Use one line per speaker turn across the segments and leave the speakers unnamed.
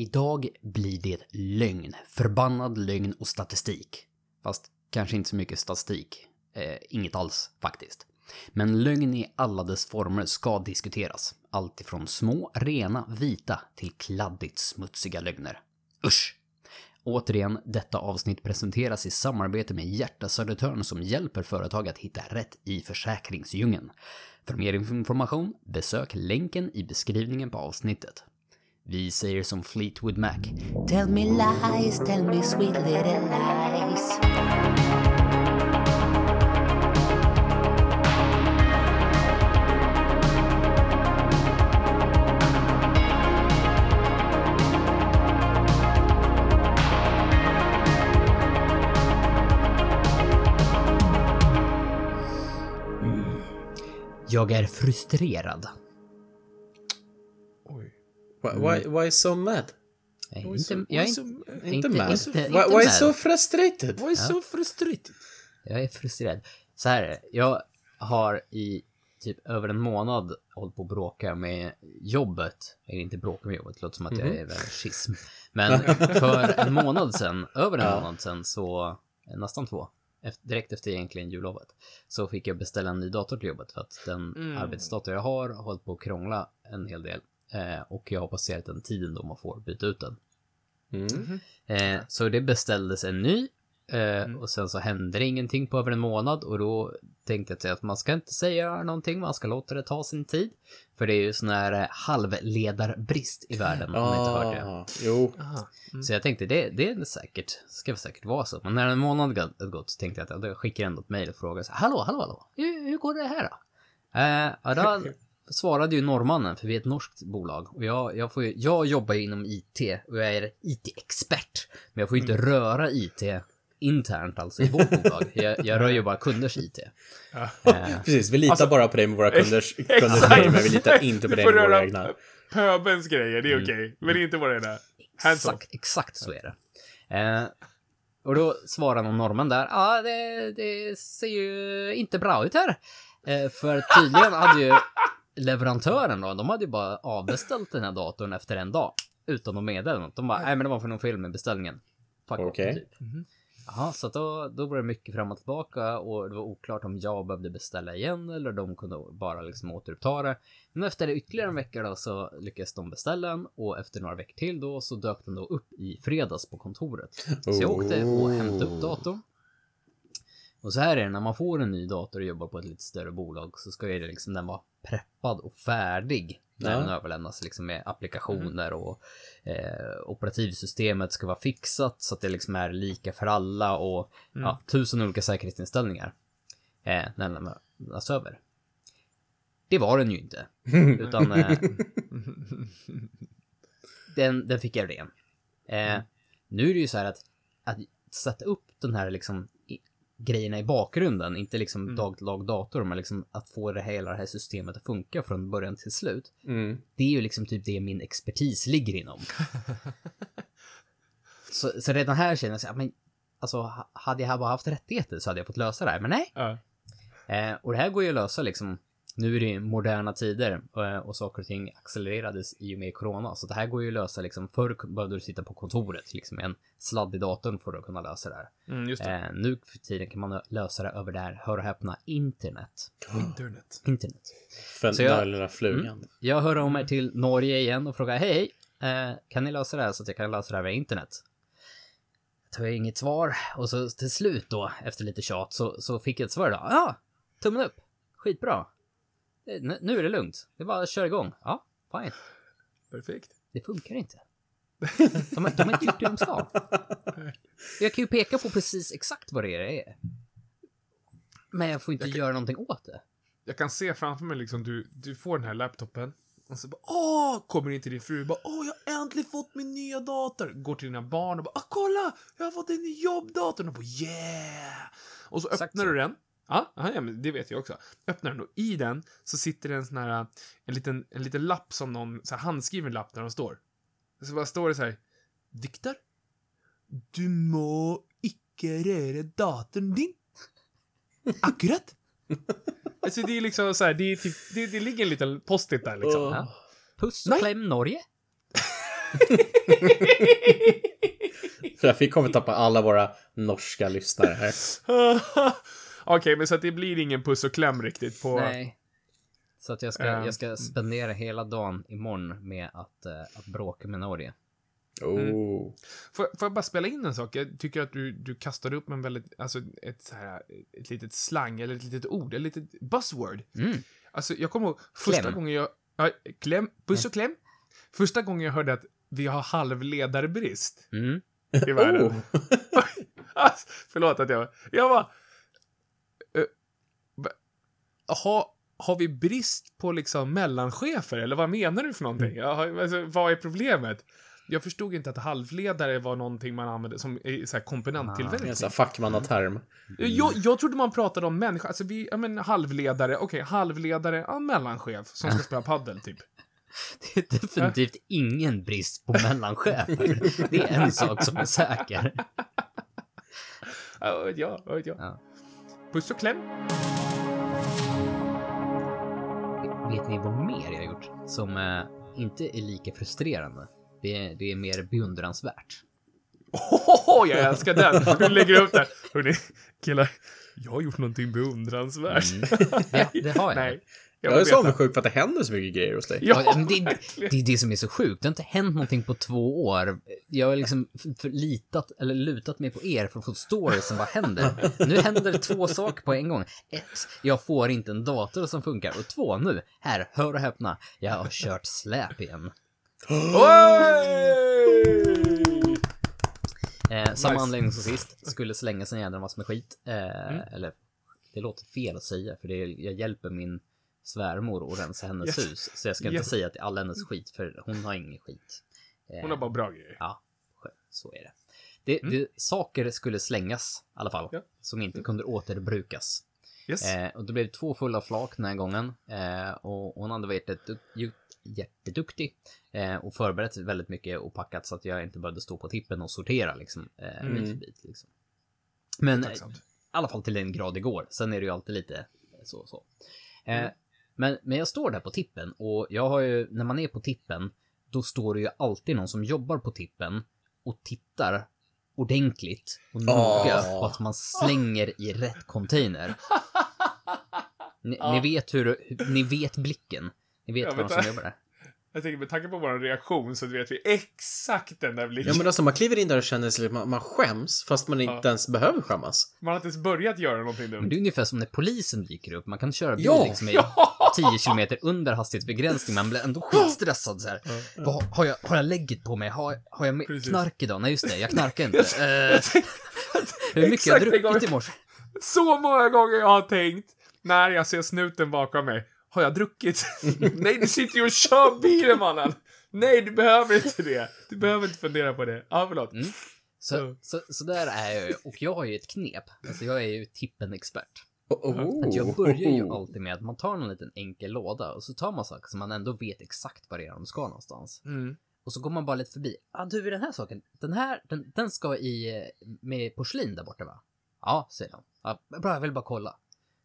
Idag blir det lögn, förbannad lögn och statistik. Fast kanske inte så mycket statistik. Eh, inget alls faktiskt. Men lögn i alla dess former ska diskuteras. Allt ifrån små, rena, vita till kladdigt smutsiga lögner. Usch! Återigen, detta avsnitt presenteras i samarbete med Hjärta Södertörn som hjälper företag att hitta rätt i försäkringsdjungeln. För mer information, besök länken i beskrivningen på avsnittet. Vi säger som Fleetwood Mac.
Tell me lies, tell me sweet little lies. Mm.
Jag är frustrerad.
Oj. Why, why, why so mad?
Jag är inte, jag är inte,
inte, mad?
inte-
why,
inte
why
mad.
so frustrated?
Why so frustrated?
jag är frustrerad. Så här är. Jag har i typ över en månad hållit på att bråka med jobbet. Eller inte bråka med jobbet, det låter som att jag är väl schism. Men för en månad sedan, över en
Ja.
månad sedan, så nästan två, efter, direkt efter egentligen jullovet, så fick jag beställa en ny dator till jobbet för att den
Mm.
arbetsdator jag har har hållit på att krångla en hel del. Eh, och jag har passerat den tiden då man får byta ut den.
Mm.
Eh, så det beställdes en ny. Eh,
Mm.
Och sen så hände det ingenting på över en månad och då tänkte jag att man ska inte säga någonting, man ska låta det ta sin tid. För det är ju sån här halvledarbrist i världen om ni inte hört det.
Ah, jo.
Mm.
Så jag tänkte det, det är säkert, ska säkert vara så. Men när en månad gått- så tänkte jag att jag skickar ändå ett mejl och frågar så här, hallå, hallå, hallå, hur, hur går det här då? Eh, då svarade ju norrmannen, för vi är ett norskt bolag. Och jag, jag, får ju, jag jobbar ju inom IT och jag är IT-expert. Men jag får ju inte röra IT internt alltså i vårt bolag. Jag, jag rör ju bara kunders IT.
Ja.
Eh,
Precis, vi litar
Alltså-
bara på dig med våra kunders, kunders grejer, men vi litar inte på dig med våra egna.
Pöbens grejer, det är
Mm.
okej. Men inte våra egna.
Exakt, exakt så är det. Eh, och då svarar någon norrman där, ja ah, det, det ser ju inte bra ut här. Eh, för tydligen hade ju leverantören då, de hade ju bara avbeställt den här datorn efter en dag. Utan att meddela något. De bara, nej men det var för någon fel med beställningen. Fuck off,
Okej.
typ.
Mhm.
Jaha, så då, då var det mycket fram och tillbaka och det var oklart om jag behövde beställa igen eller de kunde bara liksom återuppta det. Men efter ytterligare en vecka då så lyckades de beställa den och efter några veckor till då så dök den då upp i fredags på kontoret. Så jag åkte och hämtade upp datorn. Och så här är det, när man får en ny dator och jobbar på ett lite större bolag så ska ju liksom den vara preppad och färdig när
Ja.
den överlämnas liksom med applikationer och eh, operativsystemet ska vara fixat så att det liksom är lika för alla och ja, tusen olika säkerhetsinställningar eh, när den lämnas över. Det var den ju inte. Utan eh, den, den fick jag ren. Eh, nu är det ju så här att, att sätta upp den här liksom grejerna i bakgrunden, inte liksom dag till dag dator, men liksom att få det hela det här systemet att funka från början till slut.
Mm.
Det är ju liksom typ det min expertis ligger inom. så, så redan här känner jag så här, men alltså ha- hade jag bara haft rättigheter så hade jag fått lösa det här, men nej.
Ja.
Eh, och det här går ju att lösa liksom. Nu är det ju moderna tider eh, och saker och ting accelererades i och med corona. Så det här går ju att lösa liksom. Förr behövde du sitta på kontoret liksom en sladd i datorn för att kunna lösa det här.
Mm, just det.
Eh, nu för tiden kan man lösa det över det här, hör och häpna, internet.
Internet.
Internet.
För
Så
den
jag-
där lilla flugan.
Jag hör av mig till Norge igen och frågar hej, hej, eh, kan ni lösa det här så att jag kan lösa det här via internet? Jag tar inget svar och så till slut då, efter lite tjat, så, så fick jag ett svar då. Ja, tummen upp, skitbra. Eh, Nu är det lugnt, det är bara att köra igång. Ja, fine.
Perfekt.
Det funkar inte. De, har- de har inte gjort det de ska. Jag kan ju peka på precis exakt vad det är. Men jag får inte
Jag kan-
göra någonting åt det.
Jag kan se framför mig liksom, du, du får den här laptopen. Och så bara, åh, kommer in till din fru och bara, åh, jag har äntligen fått min nya dator. Går till dina barn och bara, ah, kolla, jag har fått en ny jobbdator. Och bara, yeah! Och så
Exakt
öppnar
så.
du den. Ja, aha, ja, men det vet jag också. Öppnar den och i den så sitter det en sån här, en liten, en liten lapp som någon, så här handskriven lapp där de står. Så bara står det så här, Viktor, du må icke röra datorn din. Akkurat. Alltså det är liksom så här, det, är typ, det, det ligger en liten post-it där liksom.
Ja. Puss och
Nej.
kläm Norge.
Vi kommer tappa alla våra norska lyssnare här.
Okej, men så att det blir ingen puss och kläm riktigt på...
Nej. Så att jag ska,
Ehm.
jag ska spendera hela dagen imorgon med att, eh, att bråka med Norge.
Oh.
Får, får jag bara spela in en sak? Jag tycker att du, du kastade upp en väldigt, alltså ett så här, ett litet slang, eller ett litet ord, ett litet buzzword.
Mm.
Alltså, jag kommer ihåg första
Kläm.
gången jag, ja, kläm, puss och kläm. Första gången jag hörde att vi har halvledarbrist
Mm.
i världen.
Oh.
Alltså, Förlåt att jag, jag var... Ha, har vi brist på liksom mellanchefer, eller vad menar du för någonting?
Mm.
Alltså, vad är problemet? Jag förstod inte att halvledare var någonting man använde som i så här komponenttillverkning.
En sån här fackmannaterm.
Jag, jag trodde man pratade om människa, alltså vi, ja men halvledare, okej, halvledare, ja mellanchef som ska spela paddel typ.
Det är definitivt ingen brist på mellanchefer. Det är en sak som är säker.
Ja, vet jag.
Ja.
Puss och kläm.
Vet ni vad mer jag har gjort som eh, inte är lika frustrerande? Det är, det är mer beundransvärt.
Åh, jag älskar den! Du lägger upp den. Hörrni, killar, jag har gjort någonting beundransvärt.
Det, det har jag.
Nej, jag
Jag är så avundsjuk för att det händer så mycket grejer hos dig.
Ja,
Ja, det, det är det som är så sjukt. Det har inte hänt någonting på två år. Jag har liksom förlitat, eller lutat mig på er för att få stories om vad händer. Nu händer det två saker på en gång. Ett, jag får inte en dator som funkar. Och två, nu, här, hör och häpna. Jag har kört släp igen. Eh, samma
Nice.
anledning som sist. Skulle slänga sig en jädra massa med skit. Eh,
Mm.
Eller, det låter fel att säga, för det jag hjälper min svärmor att rensa hennes
Yes.
hus. Så jag ska inte
Yes.
säga att det är all hennes skit, för hon har ingen skit. Eh,
Hon har bara bra grejer.
Ja, så är det. Det, det. Saker skulle slängas i alla fall,
Ja.
som inte kunde återbrukas.
Yes.
Eh, och det blev två fulla flak den här gången. Eh, och hon hade varit jätteduktig eh, och förberett väldigt mycket och packat så att jag inte behövde stå på tippen och sortera liksom, eh,
Mm.
bit bit. Liksom. Men i alla fall till en grad igår. Sen är det ju alltid lite så och så. Eh,
Mm.
Men, men jag står där på tippen och jag har ju, när man är på tippen, då står det ju alltid någon som jobbar på tippen och tittar ordentligt och noga
Åh.
på att man slänger i rätt container. Ni,
Ja.
ni vet hur, ni vet blicken. Ni vet
Ja, vänta.
som jobbar där.
Jag tänker med tanke på vår reaktion så vet vi exakt den där blicken.
Ja men alltså man kliver in där och känner sig, man, man skäms fast man inte
Ja.
ens behöver skämmas.
Man har inte ens börjat göra någonting
Men
dumt.
det är ungefär som när polisen dyker upp. Man kan köra bil
Ja,
liksom i
ja.
10 kilometer under hastighetsbegränsning. Man blir ändå skitstressad så här. Vad, har, jag, har jag lägget på mig? Har, har jag
Precis.
knark idag? Nej, just det. Jag knarkar inte. Uh, hur mycket jag har
gång-
druckit i morse?
Så många gånger jag har tänkt när jag ser snuten bakom mig. Har jag druckit? Nej, du sitter ju och kör bilen mannen! Nej, du behöver inte det. Du behöver inte fundera på det. Ja, förlåt.
Mm. Så, så, så där är jag ju. Och jag har ju ett knep. Alltså jag är ju tippen-expert.
Oh.
Att jag börjar ju alltid med att man tar någon liten enkel låda och så tar man saker som man ändå vet exakt vad det är de ska någonstans.
Mm.
Och så går man bara lite förbi. Ja, ah, du, den här saken, den här, den, den ska i, med porslin där borta va? Ja, säger de. Ja, bra, jag vill bara kolla.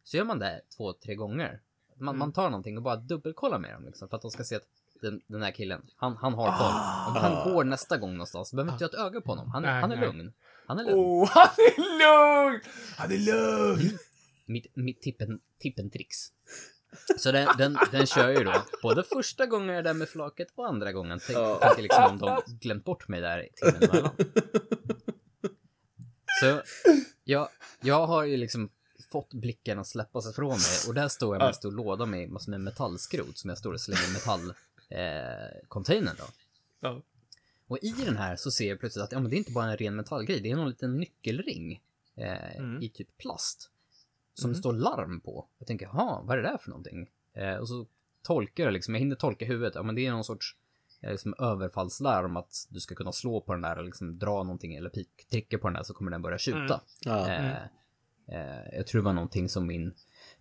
Så gör man det två, tre gånger. Man,
Mm.
man tar någonting och bara dubbelkollar med dem liksom, för att de ska se att den, den här killen, han, han har koll. Om han går nästa gång någonstans, behöver inte jag ett öga på honom. Han, är-
Nej,
han är
nej.
lugn. Han är lugn.
Oh, han är lugn! Han är lugn!
Mitt, mitt tippen, tippentricks. Så den, den, den kör ju då både första gången jag är där med flaket och andra gången. Tänk,
Ja.
tänker liksom om de glömt bort mig där timmen emellan. Så jag, jag har ju liksom fått blickarna släppa sig från mig och där står jag med en stor låda med massor med metallskrot som jag står och slänger i metallcontainern eh, då.
Ja.
Och i den här så ser jag plötsligt att ja, men det är inte bara en ren metallgrej, det är någon liten nyckelring eh,
Mm.
i typ plast. Som
Mm.
det står larm på. Jag tänker, jaha, vad är det där för någonting? Eh, och så tolkar jag liksom, jag hinner tolka huvudet, ja men det är någon sorts eh, liksom överfallslarm att du ska kunna slå på den där liksom dra någonting eller pik- trycka på den där så kommer den börja tjuta.
Mm.
Ja.
Eh, eh, jag tror det var någonting som min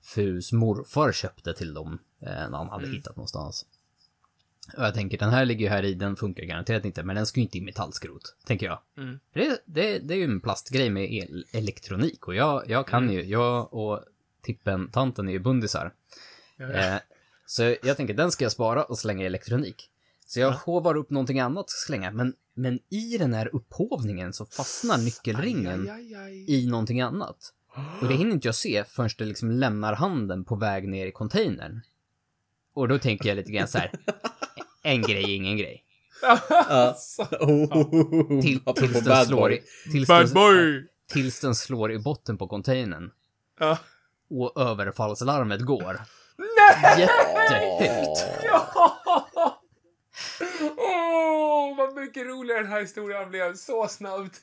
frus morfar köpte till dem eh, när han hade
Mm.
hittat någonstans. Och jag tänker, den här ligger ju här i, den funkar garanterat inte, men den ska ju inte i metallskrot, tänker jag.
Mm.
För det, det, det är ju en plastgrej med el, elektronik och jag, jag kan
Mm.
ju, jag och tippen, tanten är ju bundisar.
Ja, ja.
Eh, så jag tänker, den ska jag spara och slänga i elektronik. Så jag hovar upp någonting annat att slänga, men, men i den här upphovningen så fastnar nyckelringen
Aj, aj, aj.
i någonting annat. Och det hinner inte jag se förrän det liksom lämnar handen på väg ner i containern. Och då tänker jag lite grann så här. En grej, ingen grej.
Ja. Oh,
Till,
apropå
tills, den slår i, tills, den,
boy!
tills den slår i botten på containern.
Ja.
Och överfallslarmet går.
Nej!
Jättehögt.
Åh, vad mycket roligare den här historien blev så snabbt.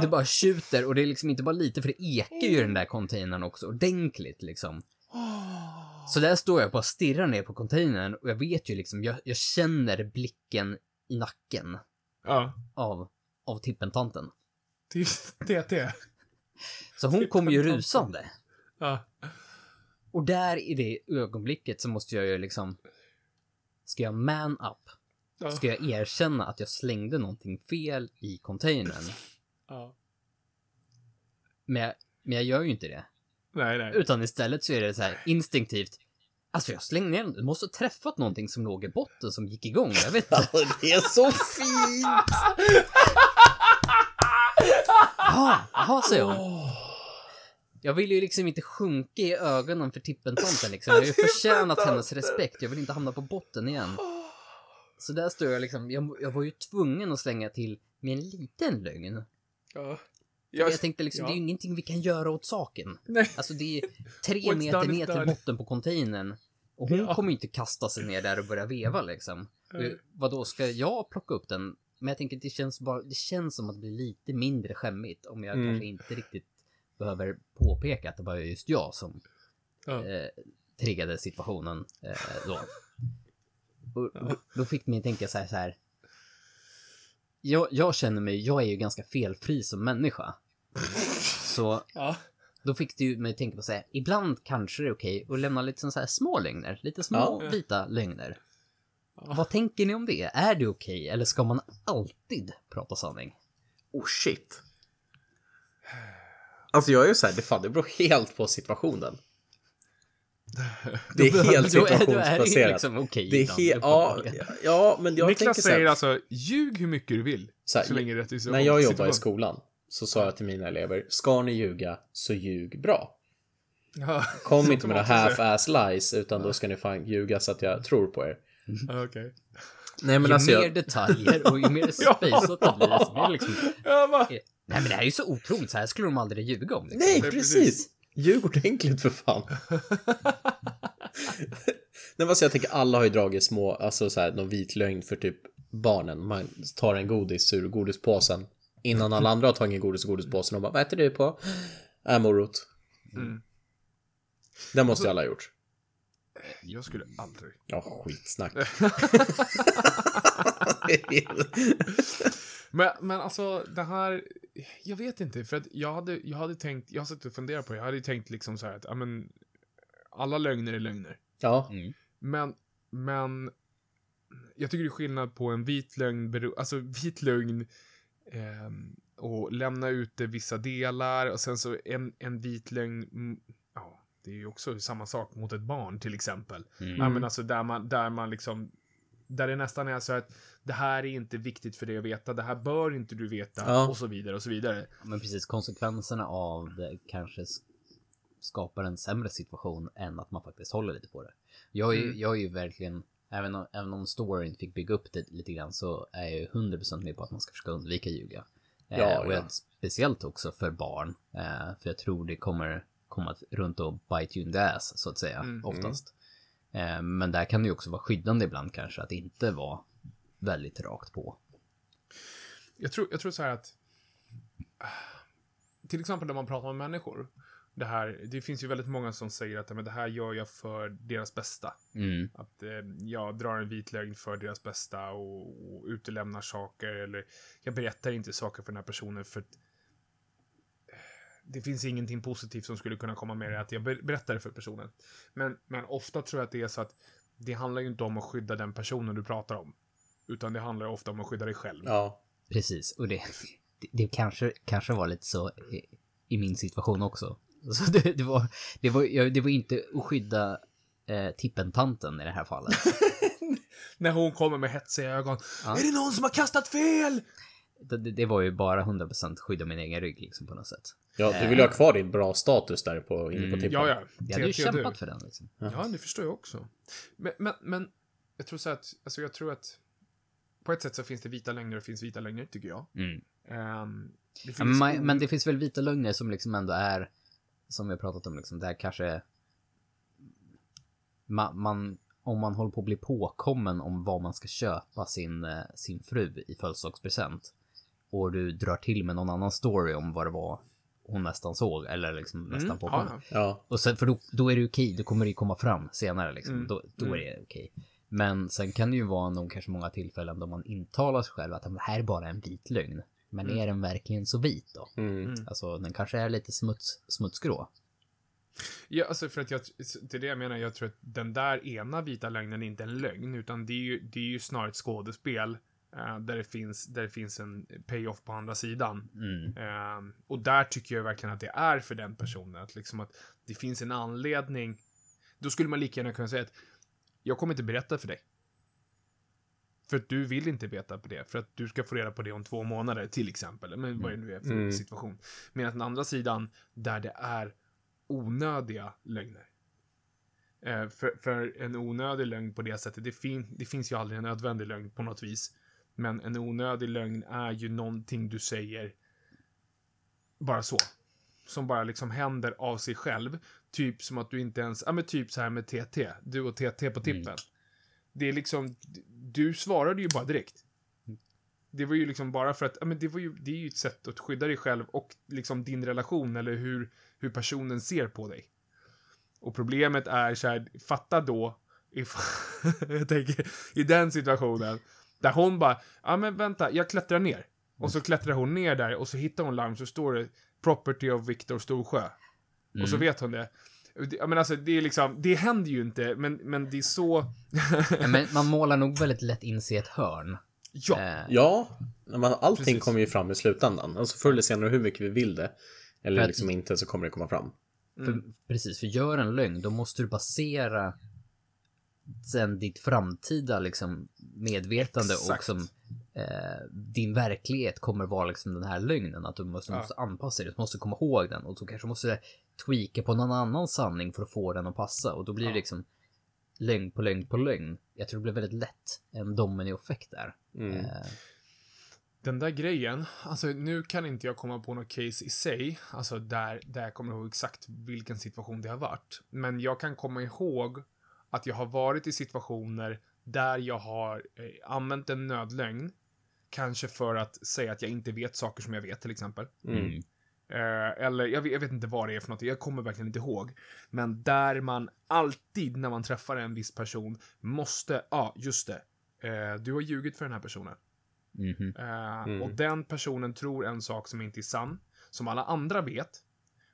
Det bara tjuter och det är liksom inte bara lite för det ekar ju i den där containern också ordentligt liksom. Så där står jag bara och stirrar ner på containern och jag vet ju liksom, jag, jag känner blicken i nacken
ja,
av, av tippentanten.
TT.
Så hon kommer ju rusande.
Ja.
Och där i det ögonblicket så måste jag ju liksom, ska jag man up?
Ja.
Ska jag erkänna att jag slängde någonting fel i containern?
ja.
Men jag, men jag gör ju inte det.
Nej, nej.
Utan istället så är det så här instinktivt. Alltså jag slängde ner den. Du måste ha träffat någonting som låg i botten som gick igång. Jag vet inte.
Det är så fint!
Jaha, jaha säger hon. Jag vill ju liksom inte sjunka i ögonen för tippentomten liksom. Jag har ju förtjänat hennes respekt. Jag vill inte hamna på botten igen. Så där står jag liksom. Jag, jag var ju tvungen att slänga till med en liten lögn.
Ja.
Jag, tänkte liksom,
ja.
det är ju ingenting vi kan göra åt saken.
Nej.
Alltså det är tre meter ner till botten på containern. Och hon
Ja.
kommer ju inte kasta sig ner där och börja veva liksom.
Nej.
Vad då ska jag plocka upp den? Men jag tänker att det känns bara, det känns som att det blir lite mindre skämmigt om jag
Mm.
kanske inte riktigt behöver påpeka att det var just jag som
Ja.
eh, triggade situationen eh, då. Och då, då fick mig tänka så här, så här. Jag, jag känner mig, jag är ju ganska felfri som människa. Så
Ja.
då fick det ju mig tänka på så här, ibland kanske det är okej att lämna lite så här små lögner, lite små
Ja.
vita lögner.
Ja.
Vad tänker ni om det? Är det okej eller ska man alltid prata sanning?
Oh shit. Alltså jag är ju såhär, det, fan, det beror helt på situationen. Det är helt
det
situationsbaserat.
liksom okej
Det är helt, ja, ja, men jag tänker
Niklas
så här,
säger alltså, ljug hur mycket du vill.
Så här,
så länge det är
När jag jobbade i skolan så sa jag till mina elever, ska ni ljuga så ljug bra.
Ja.
Kom inte med några
också
half-ass lies utan då ska ni fan ljuga så att jag tror på er.
Ja, Okej.
Nej men
ju
alltså
mer
jag,
detaljer och ju mer spejsat det blir, så blir det liksom...
Ja, va?
Nej men det här är ju så otroligt, så här skulle de aldrig ljuga om. Liksom.
Nej,
Nej,
precis! Ljug ordentligt för fan. Nej alltså jag tänker alla har ju dragit små, alltså så här, någon vit lögn för typ barnen. Man tar en godis ur godispåsen innan alla andra har tagit godis ur godispåsen och bara vad äter du på? Äh, morot.
Mm.
Det måste ju alla ha gjort.
Jag skulle aldrig.
Ja, skitsnack.
Men, men alltså, det här... Jag vet inte, för att jag hade, jag hade tänkt... Jag har suttit och funderat på det. Jag hade ju tänkt liksom så här att, ja men... Alla lögner är lögner.
ja,
Mm.
Men, men... Jag tycker det är skillnad på en vit lögn, alltså vit lögn ehm, och lämna ute vissa delar och sen så en, en vit lögn, mm, ja, det är ju också samma sak mot ett barn till exempel.
Mm.
Ja, men alltså där man, där man liksom, där det nästan är så att det här är inte viktigt för dig att veta, det här bör inte du veta
Ja.
och så vidare och så vidare.
Men precis, konsekvenserna av det kanske skapar en sämre situation än att man faktiskt håller lite på det. Jag är, ju-
Mm.
jag är ju verkligen, även om, även om storyn fick bygga upp det lite grann så är jag ju 100% med på att man ska försöka undvika ljuga.
Ja,
eh, och
ja.
speciellt också för barn, eh, för jag tror det kommer komma runt och bite you in the ass, så att säga,
Mm.
oftast. Eh, men där kan det ju också vara skyddande ibland kanske, att inte vara väldigt rakt på.
Jag tror, jag tror så här att, till exempel när man pratar med människor, det här, det finns ju väldigt många som säger att men det här gör jag för deras bästa.
Mm.
Att eh, jag drar en vit lögn för deras bästa och, och utelämnar saker eller jag berättar inte saker för den här personen för att eh, det finns ingenting positivt som skulle kunna komma med det att jag ber- berättar det för personen. Men, men ofta tror jag att det är så att det handlar ju inte om att skydda den personen du pratar om. Utan det handlar ofta om att skydda dig själv.
ja.
Precis, och det, det, det kanske, kanske var lite så i, i min situation också. Så det, det, var, det, var, det var inte att skydda eh, tippentanten i det här fallet.
När hon kommer med hetsiga ögon.
Ja.
Är det någon som har kastat fel?
Det, det, det var ju bara 100% skydda min egen rygg liksom på något sätt.
Ja, du vill ju ha kvar din bra status där på, inne på
Mm.
tippen.
Ja, ja.
Jag hade ju kämpat för den liksom.
Ja, det förstår jag också. Men, men, men jag tror så att, alltså jag tror att på ett sätt så finns det vita lögner och finns vita lögner, tycker jag.
Mm.
Ehm, det finns
men, men det finns väl vita lögner som liksom ändå är, som vi har pratat om, liksom, där kanske man, man, om man håller på att bli påkommen om vad man ska köpa sin, eh, sin fru i födelsedagspresent och du drar till med någon annan story om vad det var hon nästan såg eller liksom nästan
Mm,
påkommen.
ja.
Och sen, för då, då är det okej, då kommer det komma fram senare liksom.
Mm.
Då, då
Mm.
är det okej. Men sen kan det ju vara nog kanske många tillfällen då man intalar sig själv att det här är bara en vit lögn. Men
Mm.
är den verkligen så vit då?
Mm.
Mm.
Alltså den kanske är lite smuts, smutsgrå.
Ja, alltså för att jag, det är det jag menar, jag tror att den där ena vita lögnen är inte en lögn, utan det är ju, det är ju snarare ett skådespel eh, där, det finns, där det finns en payoff på andra sidan.
Mm.
Eh, och där tycker jag verkligen att det är för den personen, att liksom att det finns en anledning. Då skulle man lika gärna kunna säga att jag kommer inte berätta för dig. För att du vill inte veta på det, för att du ska få reda på det om två månader, till exempel. Men vad det nu är för
Mm.
situation. Medan den andra sidan, där det är onödiga lögner. Eh, för, för en onödig lögn på det sättet, det, fin, det finns ju aldrig en nödvändig lögn på något vis. Men en onödig lögn är ju någonting du säger bara så. Som bara liksom händer av sig själv. Typ som att du inte ens, ja men typ så här med TT. Du och TT på tippen. Det är liksom, du svarade ju bara direkt. Det var ju liksom bara för att, ja men det var ju, det är ju ett sätt att skydda dig själv och liksom din relation eller hur, hur personen ser på dig. Och problemet är så här, fatta då, if, jag tänker, i den situationen, där hon bara, ja men vänta, jag klättrar ner. Och så klättrar hon ner där och så hittar hon larm så står det Property of Viktor Storsjö. Och så vet hon det. Det- Ja, men alltså, det är liksom, det händer ju inte, men, men det är så...
Men man målar nog väldigt lätt in sig i ett hörn.
ja.
Eh,
Ja, men allting
Precis.
kommer ju fram i slutändan. Alltså förr eller senare, hur mycket vi vill det. Eller
att-
liksom inte, så kommer det komma fram.
För, Precis, för gör en lögn, då måste du basera sen ditt framtida liksom, medvetande och
Exakt.
som eh, din verklighet kommer vara liksom den här lögnen. Att du måste,
Ja.
måste anpassa dig, du måste komma ihåg den och så kanske måste du tweaka på någon annan sanning för att få den att passa och då blir det
Ja.
liksom lögn på lögn på lögn. Jag tror det blir väldigt lätt en dominoeffekt där.
Mm.
Eh,
Den där grejen, alltså nu kan inte jag komma på något case i sig, alltså där, där jag kommer ihåg exakt vilken situation det har varit. Men jag kan komma ihåg att jag har varit i situationer där jag har eh, använt en nödlögn, kanske för att säga att jag inte vet saker som jag vet till exempel.
Mm.
Eh, eller jag vet, jag vet inte vad det är för något, jag kommer verkligen inte ihåg. Men där man alltid när man träffar en viss person måste, ja, ah, just det. Eh, du har ljugit för den här personen.
mhm.
Eh,
Mm.
Och den personen tror en sak som inte är sann, som alla andra vet.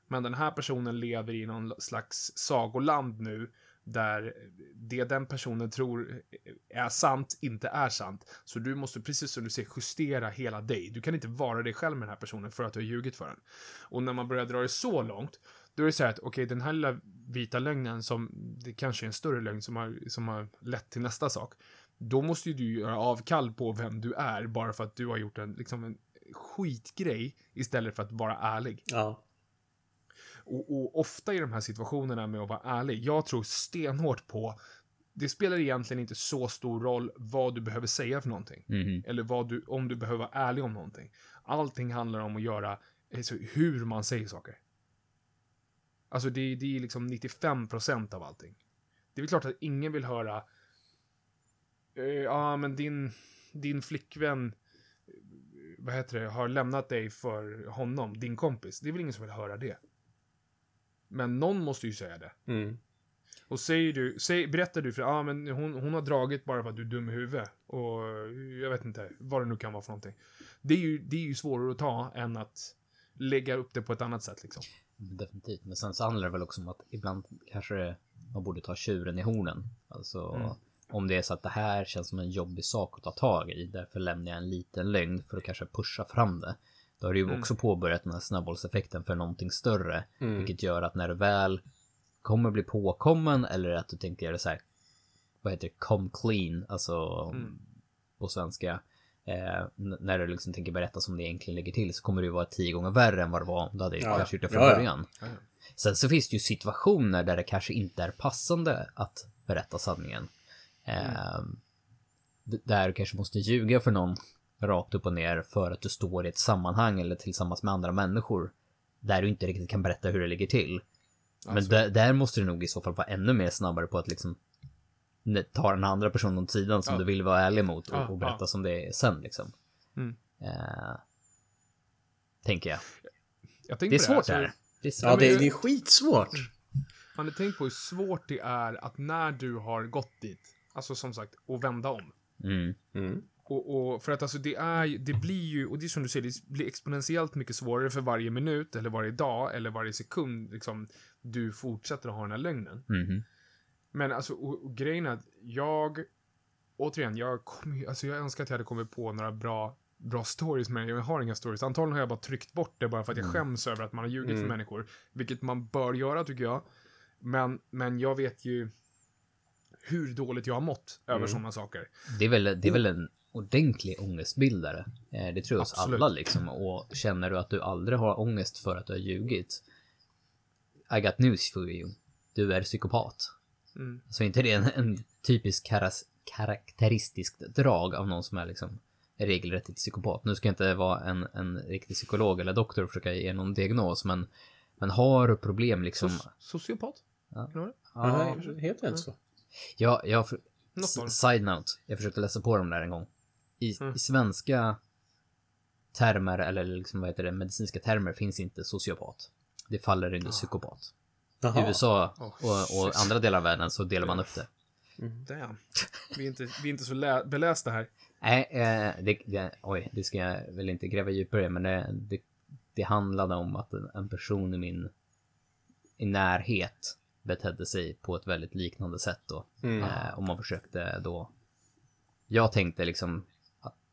Men den här personen lever i någon slags sagoland nu, där det den personen tror är sant, inte är sant. Så du måste, precis som du säger, justera hela dig. Du kan inte vara dig själv med den här personen för att du har ljugit för den. Och när man börjar dra det så långt, då är det så här att, okej, den här lilla vita lögnen som, det kanske är en större lögn som har, som har lett till nästa sak. Då måste ju du göra avkall på vem du är bara för att du har gjort en, liksom en skitgrej istället för att vara ärlig.
Ja.
Och, och ofta i de här situationerna med att vara ärlig, jag tror stenhårt på det spelar egentligen inte så stor roll vad du behöver säga för någonting.
Mhm.
Eller vad du, om du behöver vara ärlig om någonting. Allting handlar om att göra, alltså, hur man säger saker. Alltså det, det är liksom 95% av allting. Det är väl klart att ingen vill höra, eh, ja men din, din flickvän, eh, vad heter det, har lämnat dig för honom, din kompis. Det är väl ingen som vill höra det. Men någon måste ju säga det.
Mm.
Och säger du, säg, berättar du för ja men hon, hon har dragit bara för att du är dum i huvudet. Och jag vet inte, vad det nu kan vara för någonting. Det är ju, det är ju svårare att ta än att lägga upp det på ett annat sätt liksom.
Definitivt. Men sen så handlar det väl också om att ibland kanske man borde ta tjuren i hornen. Alltså
Mm.
om det är så att det här känns som en jobbig sak att ta tag i. Därför lämnar jag en liten lögn för att kanske pusha fram det. Då har du ju
Mm.
också påbörjat den här snabbbollseffekten för någonting större.
Mm.
Vilket gör att när du väl kommer bli påkommen eller att du tänker göra så här. vad heter det, come clean, alltså
Mm.
på svenska. Eh, när du liksom tänker berätta som det egentligen ligger till så kommer det ju vara tio gånger värre än vad det var om du hade
Ja,
kanske gjort det från
ja, ja.
början.
Ja.
Sen så finns det ju situationer där det kanske inte är passande att berätta sanningen. Eh, d- där du kanske måste ljuga för någon rakt upp och ner för att du står i ett sammanhang eller tillsammans med andra människor där du inte riktigt kan berätta hur det ligger till. Men
Alltså.
där, där måste du nog i så fall vara ännu mer snabbare på att liksom ta den andra personen åt sidan som
Ja.
du vill vara ärlig mot och,
Ja,
och berätta
ja.
som det är sen liksom.
Mm.
Eh, tänker jag.
Jag
Det är svårt
alltså,
det här. Det är svårt.
Ja, det,
men-
det är skitsvårt.
Man har tänkt på hur svårt det är att när du har gått dit, alltså som sagt, och vända om.
Mm.
Mm.
Och, och för att alltså det är det blir ju, och det är som du säger, det blir exponentiellt mycket svårare för varje minut, eller varje dag, eller varje sekund, liksom, du fortsätter att ha den här lögnen.
Mhm.
Men alltså, och, och grejen är att jag, återigen, jag ju, alltså jag önskar att jag hade kommit på några bra, bra stories, men jag har inga stories. Antagligen har jag bara tryckt bort det bara för att jag skäms över att man har ljugit för
Mm.
människor. Vilket man bör göra, tycker jag. Men, men jag vet ju hur dåligt jag har mått över
Mm.
sådana saker.
Det är väl, det är väl en ordentlig ångestbildare. Eh, det tror jag hos
Absolut.
alla liksom. Och känner du att du aldrig har ångest för att du har ljugit. I got news for you. Du är psykopat.
Mm.
Så inte det är en, en typisk karas, karaktäristiskt drag av någon som är liksom regelrätt psykopat. Nu ska jag inte vara en, en riktig psykolog eller doktor och försöka ge någon diagnos, men, men har du problem liksom...
So- sociopat?
Ja. Ja,
Nej, heter det inte så?
Ja, jag, side note, jag försökte läsa på dem där en gång. I,
Mm.
I svenska termer, eller liksom vad heter det, medicinska termer finns inte sociopat. Det faller under psykopat. I
Jaha.
USA
Oh,
och, och andra delar av världen så delar man upp det.
Damn. Vi är inte, vi är inte så lä- belästa här.
Nej, eh, det, det, oj, det ska jag väl inte gräva djupare i, men det, det, det handlade om att en, en person i min i närhet betedde sig på ett väldigt liknande sätt då.
Mm.
Eh, och man försökte då... Jag tänkte liksom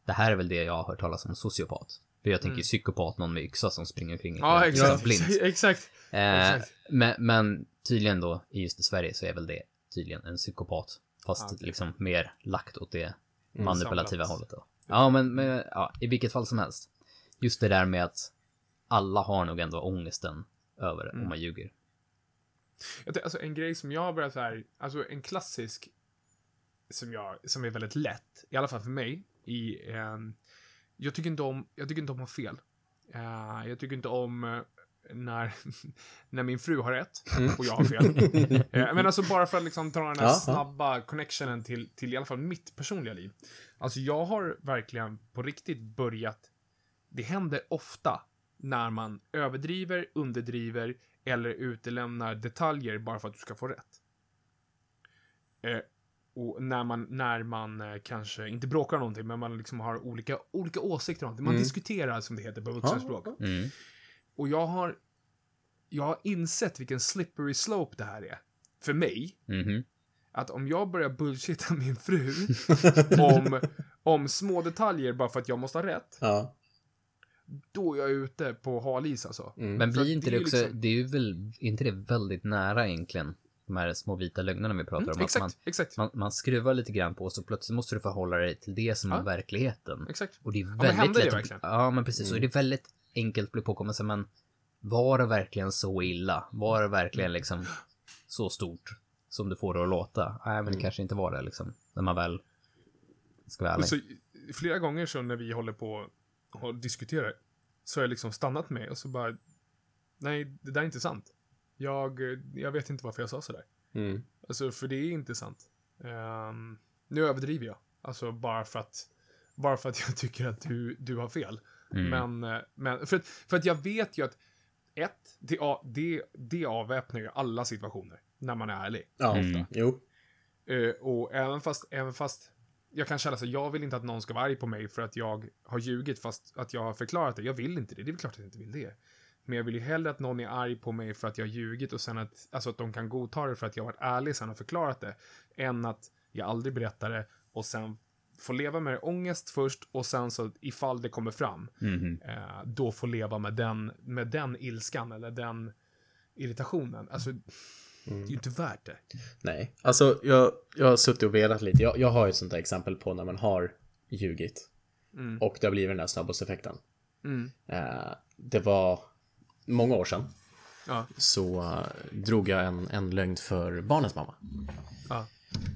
det här är väl det jag har hört talas om sociopat. För jag tänker
Mm.
psykopat, någon med yxa som springer omkring
Ja, exakt.
blind.
exakt.
Eh,
exakt.
men, men tydligen då, i just i Sverige så är väl det tydligen en psykopat. Fast
Ah, okej.
liksom mer lagt åt det
Mm,
manipulativa
samlat.
hållet då. Ja, men, men ja, i vilket fall som helst. Just det där med att alla har nog ändå ångesten över
Mm.
om man ljuger.
Jag Alltså en grej som jag har börjat så här, alltså en klassisk som jag, som är väldigt lätt, i alla fall för mig, i, ehm, jag tycker inte om, jag tycker inte om att ha fel. Eh, jag tycker inte om eh, när, när min fru har rätt och jag har fel. Eh, men alltså bara för att liksom dra den här
ja.
snabba connectionen till, till i alla fall mitt personliga liv. Alltså jag har verkligen på riktigt börjat, det händer ofta när man överdriver, underdriver eller utelämnar detaljer bara för att du ska få rätt. Och när man, när man eh, kanske, inte bråkar om någonting, men man liksom har olika, olika åsikter om någonting. Man
Mm.
diskuterar, som det heter på vuxenspråk.
Mm.
Och jag har, jag har insett vilken slippery slope det här är. För mig.
Mhm.
Att om jag börjar bullshitta min fru om, om små detaljer bara för att jag måste ha rätt,
Ja.
då är jag ute på halis alltså.
Mm.
Men blir
att
inte
det är
också,
liksom-
det är ju väl, är inte det väldigt nära egentligen? De här små vita lögnerna vi pratar
Mm,
om. Att
exakt,
man,
exakt,
man, man skruvar lite grann på så plötsligt måste du förhålla dig till det som
Ja.
är verkligheten.
exakt.
Och det är
men
väldigt
hände det
lätt
verkligen?
att, Ja, men precis. Och
Mm.
det är väldigt enkelt att bli påkommen men var det verkligen så illa? Var det verkligen
Mm.
liksom så stort som du får det att låta? Nej, men det
Mm.
kanske inte var det liksom. När man väl ska vara
Och
ärlig.
så, flera gånger så när vi håller på och diskuterar så har jag liksom stannat med och så bara Nej, det där är inte sant. Jag, jag vet inte varför jag sa sådär.
Mm.
Alltså, för det är inte sant. Ehm, nu överdriver jag. Alltså, bara för att, bara för att jag tycker att du, du har fel.
Mm.
Men, eh, men för, att, för att jag vet ju att ett, det, det, det avväpnar ju alla situationer när man är ärlig.
Ja,
Mm.
ofta. Jo.
Eh, och även fast, även fast jag kan känna så, jag vill inte att någon ska vara arg på mig för att jag har ljugit fast att jag har förklarat det. Jag vill inte det. Det är väl klart att jag inte vill det. Men jag vill ju hellre att någon är arg på mig för att jag har ljugit och sen att, alltså att de kan godta det för att jag har varit ärlig sen och förklarat det. Än att jag aldrig berättar det och sen får leva med det ångest först och sen så ifall det kommer fram,
Mhm.
eh, då får leva med den, med den ilskan eller den irritationen. Alltså, Det är ju inte värt det.
Nej, alltså jag, jag har suttit och velat lite. Jag, jag har ju ett sånt där exempel på när man har ljugit.
Mm.
Och det har blivit den där snabbhetseffekten.
Mm.
Eh, det var många år sedan.
Ja.
Så eh, drog jag en, en lögn för barnens mamma.
Ja.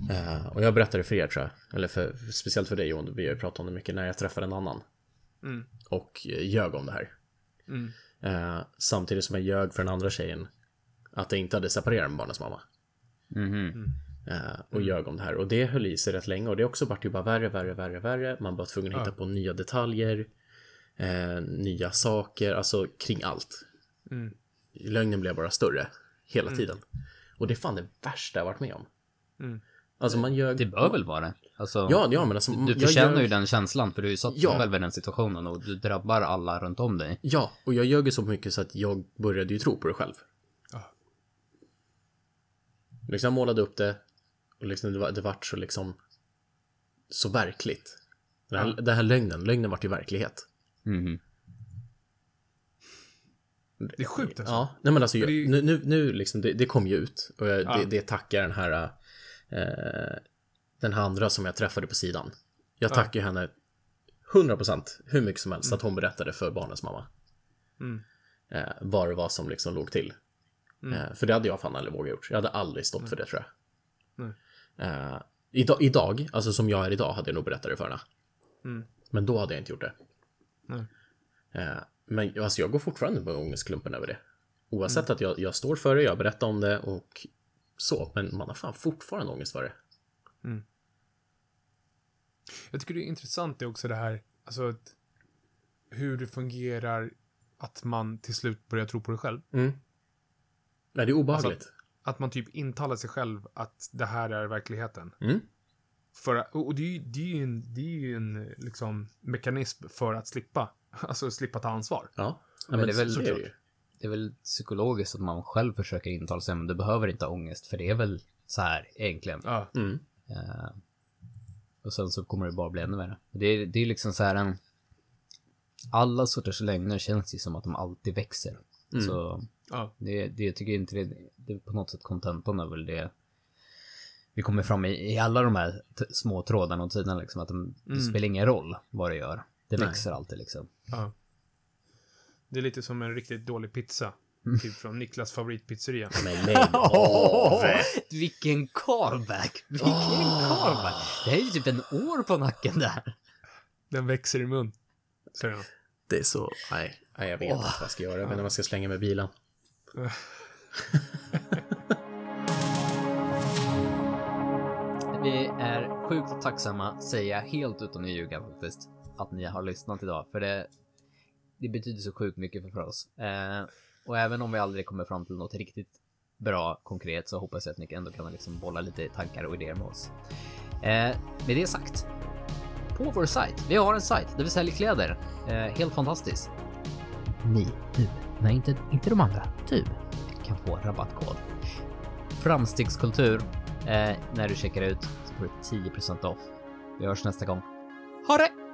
Eh, och jag berättade för er tror jag. Eller för, speciellt för dig Jon. Vi har ju pratat om det mycket när jag träffade en annan.
Mm.
Och eh, ljög om det här.
Mm.
Eh, samtidigt som jag ljög för den andra tjejen. Att jag inte hade separerat med barnens mamma.
Mhm.
Eh, och ljög om det här. Och det höll i sig rätt länge. Och det också varit ju bara värre, värre, värre, värre. Man var tvungen att hitta på nya detaljer. Nya saker, alltså kring allt.
Mm.
Lögnen blev bara större. Hela tiden. Och det är fan det värsta jag varit med om.
Mm.
Alltså man ljög...
Det bör väl vara det? Alltså,
Ja, ja men alltså.
du förtjänar
ljög-
ju den känslan för du är ju satt
Ja.
själv i den situationen och du drabbar alla runt om dig.
Ja, och jag ljög ju så mycket så att jag började ju tro på det själv.
Ja.
Liksom jag målade upp det och liksom det, var, det vart så liksom så verkligt. Den här, den här lögnen, lögnen vart ju verklighet.
Mhm.
Det är sjukt alltså.
Ja, nej men alltså
det
nu, nu, nu liksom, det, det kom ju ut och jag,
Ja.
det, det tackar den här eh, den här andra som jag träffade på sidan. Jag tackar ju henne 100% hur mycket som helst att hon berättade för barnens mamma.
Mm.
Eh, vad det var som liksom låg till. Eh, för det hade jag fan aldrig vågat gjort. Jag hade aldrig stått för det tror jag. Eh, idag, idag, alltså som jag är idag, hade jag nog berättat det för henne.
Mm.
Men då hade jag inte gjort det. Eh, men alltså, jag går fortfarande med ångestklumpen över det. Oavsett
Mm.
att jag, jag står för det, jag berättar om det och så. Men man har fan fortfarande ångest för det.
Jag tycker det är intressant det också det här, alltså att, hur det fungerar att man till slut börjar tro på det själv.
Nej, det är obehagligt.
Alltså, Att man typ intalar sig själv att det här är verkligheten.
Mm.
För, och det är det är ju en, det är ju en liksom, mekanism för att slippa, alltså slippa ta ansvar.
Ja,
Men det är väl-
så är
det är väl psykologiskt att man själv försöker intala sig, men du behöver inte ha ångest, för det är väl så här egentligen.
Ja.
Mm.
Eh, och sen så kommer det bara bli ännu värre. Det är, det är liksom så här en... Alla sorters lögner känns ju som att de alltid växer. Så
Ja.
det, det jag tycker inte det, det är på något sätt kontentan är väl det vi kommer fram i, i alla de här t- små trådarna och tiderna liksom att de, det spelar ingen roll vad det gör. Det
Nej.
växer alltid liksom.
ja. Det är lite som en riktigt dålig pizza. Typ från Niklas favoritpizzeria.
Men lägg av!
Vilken callback! Vilken callback! Det här är ju typ en år på nacken där.
Den växer i mun. Säger han.
Det är så... Nej, nej jag vet inte vad jag ska göra. Jag vet inte vad jag ska slänga med bilen.
Vi är sjukt tacksamma, säger jag helt utan att ljuga faktiskt, att ni har lyssnat idag. För det, det betyder så sjukt mycket för oss. Eh, och även om vi aldrig kommer fram till något riktigt bra konkret så hoppas jag att ni ändå kan liksom bolla lite tankar och idéer med oss. Eh, med det sagt, på vår sajt, vi har en sajt där vi säljer kläder. Eh, helt fantastiskt. Ni, du, nej inte, inte de andra, du kan få rabattkod. Framstegskultur Eh, när du checkar ut så får du 10% off. Vi hörs nästa gång. Ha det!